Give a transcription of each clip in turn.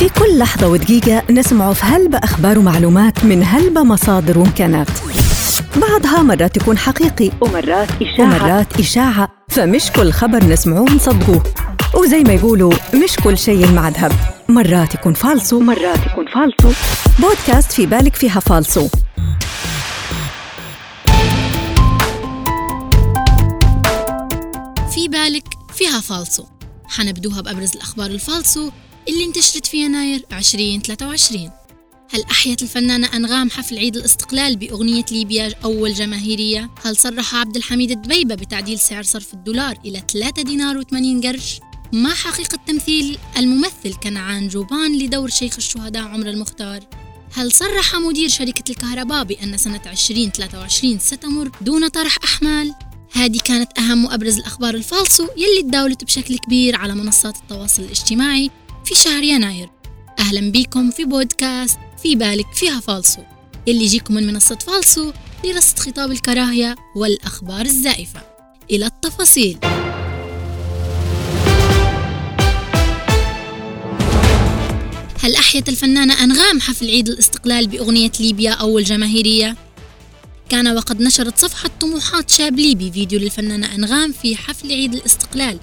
في كل لحظة ودقيقة نسمع في هلبة أخبار ومعلومات من هلبة مصادر وإمكانات. بعضها مرات يكون حقيقي ومرات إشاعة. ومرات إشاعة. فمش كل خبر نسمعوه نصدقوه وزي ما يقولوا مش كل شيء مع ذهب مرات يكون فالصو. ومرات يكون فالصو. بودكاست في بالك فيها فالصو. في بالك فيها فالصو. حنبدوها بأبرز الأخبار الفالصو اللي انتشرت في يناير 2023 هل أحيت الفنانة أنغام حفل عيد الاستقلال بأغنية ليبيا أول جماهيرية؟ هل صرح عبد الحميد الدبيبة بتعديل سعر صرف الدولار إلى 3 دينار و80 قرش؟ ما حقيقة تمثيل الممثل كنعان جوبان لدور شيخ الشهداء عمر المختار؟ هل صرح مدير شركة الكهرباء بأن سنة 2023 ستمر دون طرح أحمال؟ هذه كانت أهم وأبرز الأخبار الفالصو يلي تداولت بشكل كبير على منصات التواصل الاجتماعي في شهر يناير. أهلا بكم في بودكاست في بالك فيها فالصو يلي يجيكم من منصة فالصو لرصد خطاب الكراهية والأخبار الزائفة. إلى التفاصيل. هل أحيت الفنانة أنغام حفل عيد الاستقلال بأغنية ليبيا أول جماهيرية؟ كان وقد نشرت صفحة طموحات شاب ليبي فيديو للفنانة أنغام في حفل عيد الاستقلال.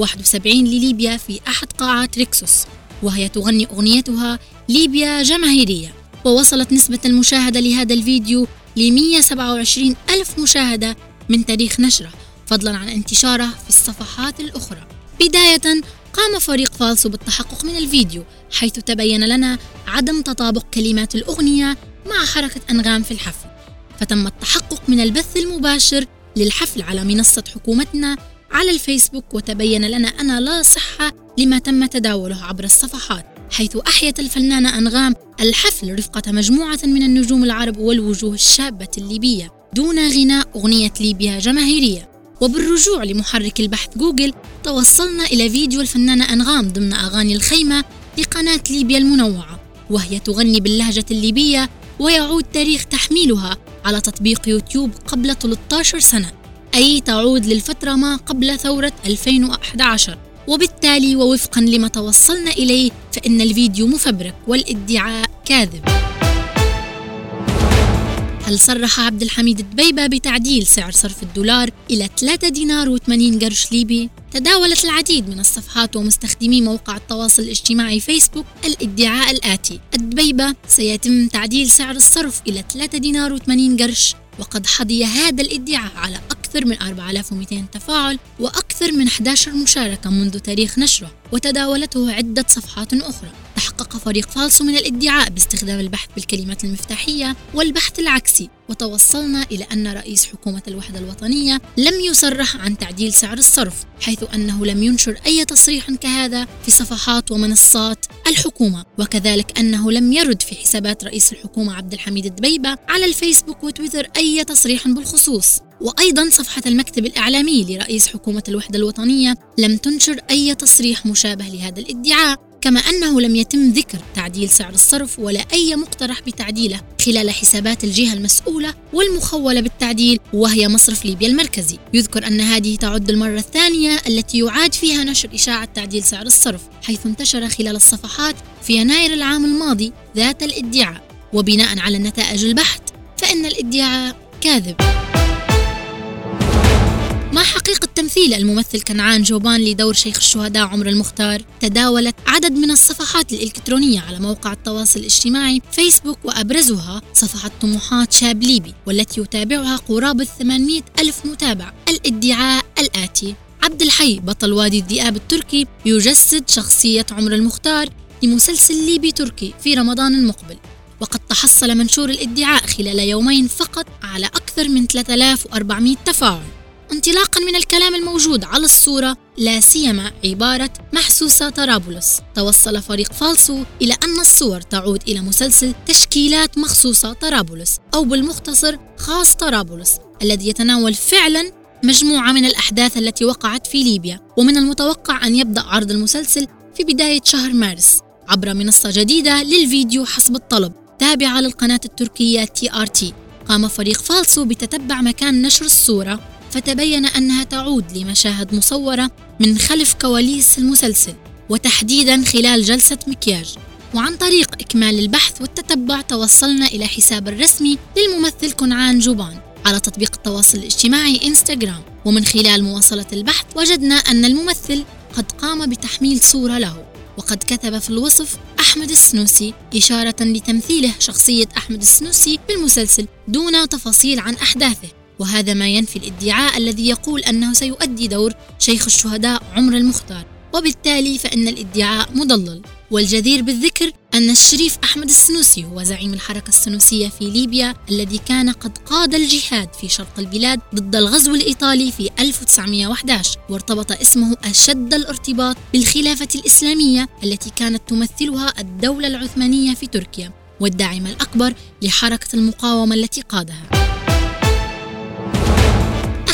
71 لليبيا في أحد قاعات ريكسوس وهي تغني أغنيتها ليبيا جماهيرية. ووصلت نسبة المشاهدة لهذا الفيديو ل 127 ألف مشاهدة من تاريخ نشرة فضلا عن انتشاره في الصفحات الأخرى. بداية قام فريق فالسو بالتحقق من الفيديو حيث تبين لنا عدم تطابق كلمات الأغنية مع حركة أنغام في الحفل. فتم التحقق من البث المباشر للحفل على منصة حكومتنا على الفيسبوك وتبين لنا أن لا صحة لما تم تداوله عبر الصفحات حيث أحيت الفنانة أنغام الحفل رفقة مجموعة من النجوم العرب والوجوه الشابة الليبية دون غناء أغنية ليبيا جماهيرية. وبالرجوع لمحرك البحث جوجل توصلنا إلى فيديو الفنانة أنغام ضمن أغاني الخيمة لقناة ليبيا المنوعة وهي تغني باللهجة الليبية ويعود تاريخ تحميلها على تطبيق يوتيوب قبل 13 سنة. أي تعود للفترة ما قبل ثورة 2011 وبالتالي ووفقا لما توصلنا إليه فإن الفيديو مفبرك والادعاء كاذب. هل صرح عبد الحميد الدبيبة بتعديل سعر صرف الدولار إلى 3 دينار و80 قرش ليبي؟ تداولت العديد من الصفحات ومستخدمي موقع التواصل الاجتماعي فيسبوك الادعاء الآتي. الدبيبة سيتم تعديل سعر الصرف إلى 3 دينار و80 قرش وقد حظي هذا الادعاء على أكثر من 4200 تفاعل وأكثر من 11 مشاركة منذ تاريخ نشره وتداولته عدة صفحات أخرى. تحقق فريق فالسو من الإدعاء باستخدام البحث بالكلمات المفتاحية والبحث العكسي. وتوصلنا إلى أن رئيس حكومة الوحدة الوطنية لم يصرح عن تعديل سعر الصرف حيث أنه لم ينشر أي تصريح كهذا في صفحات ومنصات الحكومة. وكذلك أنه لم يرد في حسابات رئيس الحكومة عبد الحميد الدبيبة على الفيسبوك وتويتر أي تصريح بالخصوص. وأيضا صفحة المكتب الإعلامي لرئيس حكومة الوحدة الوطنية لم تنشر أي تصريح مشابه لهذا الادعاء كما أنه لم يتم ذكر تعديل سعر الصرف ولا أي مقترح بتعديله خلال حسابات الجهة المسؤولة والمخولة بالتعديل وهي مصرف ليبيا المركزي. يذكر أن هذه تعد المرة الثانية التي يعاد فيها نشر إشاعة تعديل سعر الصرف حيث انتشر خلال الصفحات في يناير العام الماضي ذات الادعاء. وبناء على نتائج البحث فإن الادعاء كاذب. ما حقيقة تمثيل الممثل كنعان جوبان لدور شيخ الشهداء عمر المختار تداولت عدد من الصفحات الإلكترونية على موقع التواصل الاجتماعي فيسبوك وأبرزها صفحة طموحات شاب ليبي والتي يتابعها قرابة 800 ألف متابع. الإدعاء الآتي عبد الحي بطل وادي الذئاب التركي يجسد شخصية عمر المختار لمسلسل ليبي تركي في رمضان المقبل. وقد تحصل منشور الإدعاء خلال يومين فقط على أكثر من 3400 تفاعل. انطلاقا من الكلام الموجود على الصورة لا سيما عبارة محسوسة طرابلس. توصل فريق فالسو إلى أن الصور تعود إلى مسلسل تشكيلات مخصوصة طرابلس أو بالمختصر خاص طرابلس الذي يتناول فعلا مجموعة من الأحداث التي وقعت في ليبيا. ومن المتوقع أن يبدأ عرض المسلسل في بداية شهر مارس عبر منصة جديدة للفيديو حسب الطلب تابعة للقناة التركية TRT قام فريق فالسو بتتبع مكان نشر الصورة. فتبين أنها تعود لمشاهد مصورة من خلف كواليس المسلسل وتحديدا خلال جلسة مكياج. وعن طريق إكمال البحث والتتبع توصلنا إلى حساب الرسمي للممثل كنعان جوبان على تطبيق التواصل الاجتماعي إنستغرام. ومن خلال مواصلة البحث وجدنا أن الممثل قد قام بتحميل صورة له. وقد كتب في الوصف أحمد السنوسي إشارة لتمثيله شخصية أحمد السنوسي في المسلسل دون تفاصيل عن أحداثه. وهذا ما ينفي الادعاء الذي يقول أنه سيؤدي دور شيخ الشهداء عمر المختار. وبالتالي فإن الادعاء مضلل. والجدير بالذكر أن الشريف أحمد السنوسي هو زعيم الحركة السنوسية في ليبيا الذي كان قد قاد الجهاد في شرق البلاد ضد الغزو الإيطالي في 1911 وارتبط اسمه أشد الارتباط بالخلافة الإسلامية التي كانت تمثلها الدولة العثمانية في تركيا والداعم الأكبر لحركة المقاومة التي قادها.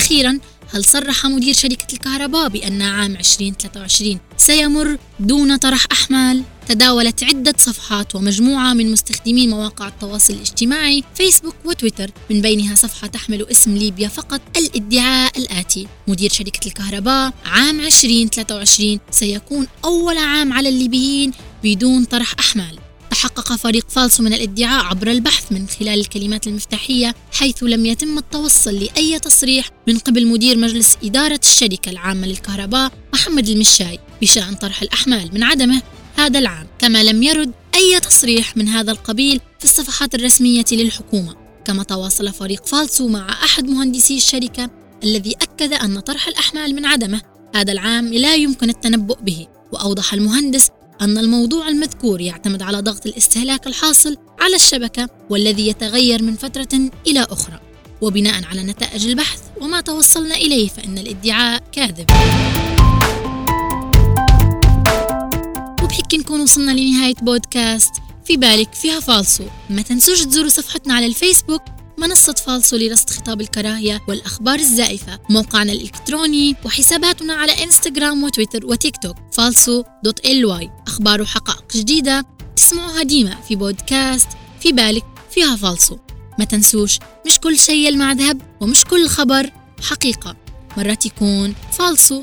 أخيرا هل صرح مدير شركة الكهرباء بأن عام 2023 سيمر دون طرح أحمال؟ تداولت عدة صفحات ومجموعة من مستخدمي مواقع التواصل الاجتماعي فيسبوك وتويتر من بينها صفحة تحمل اسم ليبيا فقط الإدعاء الآتي مدير شركة الكهرباء عام 2023 سيكون أول عام على الليبيين بدون طرح أحمال تحقق فريق فالسو من الادعاء عبر البحث من خلال الكلمات المفتاحية حيث لم يتم التوصل لأي تصريح من قبل مدير مجلس إدارة الشركة العامة للكهرباء محمد المشاي بشأن طرح الأحمال من عدمه هذا العام. كما لم يرد أي تصريح من هذا القبيل في الصفحات الرسمية للحكومة. كما تواصل فريق فالسو مع أحد مهندسي الشركة الذي أكد أن طرح الأحمال من عدمه هذا العام لا يمكن التنبؤ به وأوضح المهندس أن الموضوع المذكور يعتمد على ضغط الاستهلاك الحاصل على الشبكة والذي يتغير من فترة إلى أخرى. وبناء على نتائج البحث وما توصلنا إليه فإن الادعاء كاذب. وبهيك نكون وصلنا لنهاية بودكاست. في بالك فيها فالصو. ما تنسوش تزوروا صفحتنا على الفيسبوك منصة فالسو لرصد خطاب الكراهية والأخبار الزائفة. موقعنا الإلكتروني وحساباتنا على إنستغرام وتويتر وتيك توك. فالسو dot ly أخبار وحقائق جديدة تسمعوها ديما في بودكاست في بالك فيها فالسو. ما تنسوش مش كل شيء المع ذهب ومش كل خبر حقيقة. مرات يكون فالسو.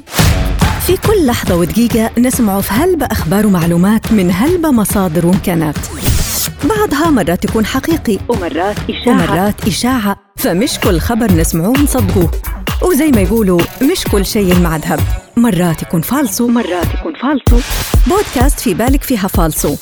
في كل لحظة ودقيقة نسمع في هلبة أخبار ومعلومات من هلبة مصادر وإمكانات. بعضها مرات يكون حقيقي ومرات إشاعة. ومرات إشاعة. فمش كل خبر نسمعوه نصدقوه وزي ما يقولوا مش كل شيء مع ذهب مرات يكون فالسو ومرات يكون فالصو. بودكاست في بالك فيها فالسو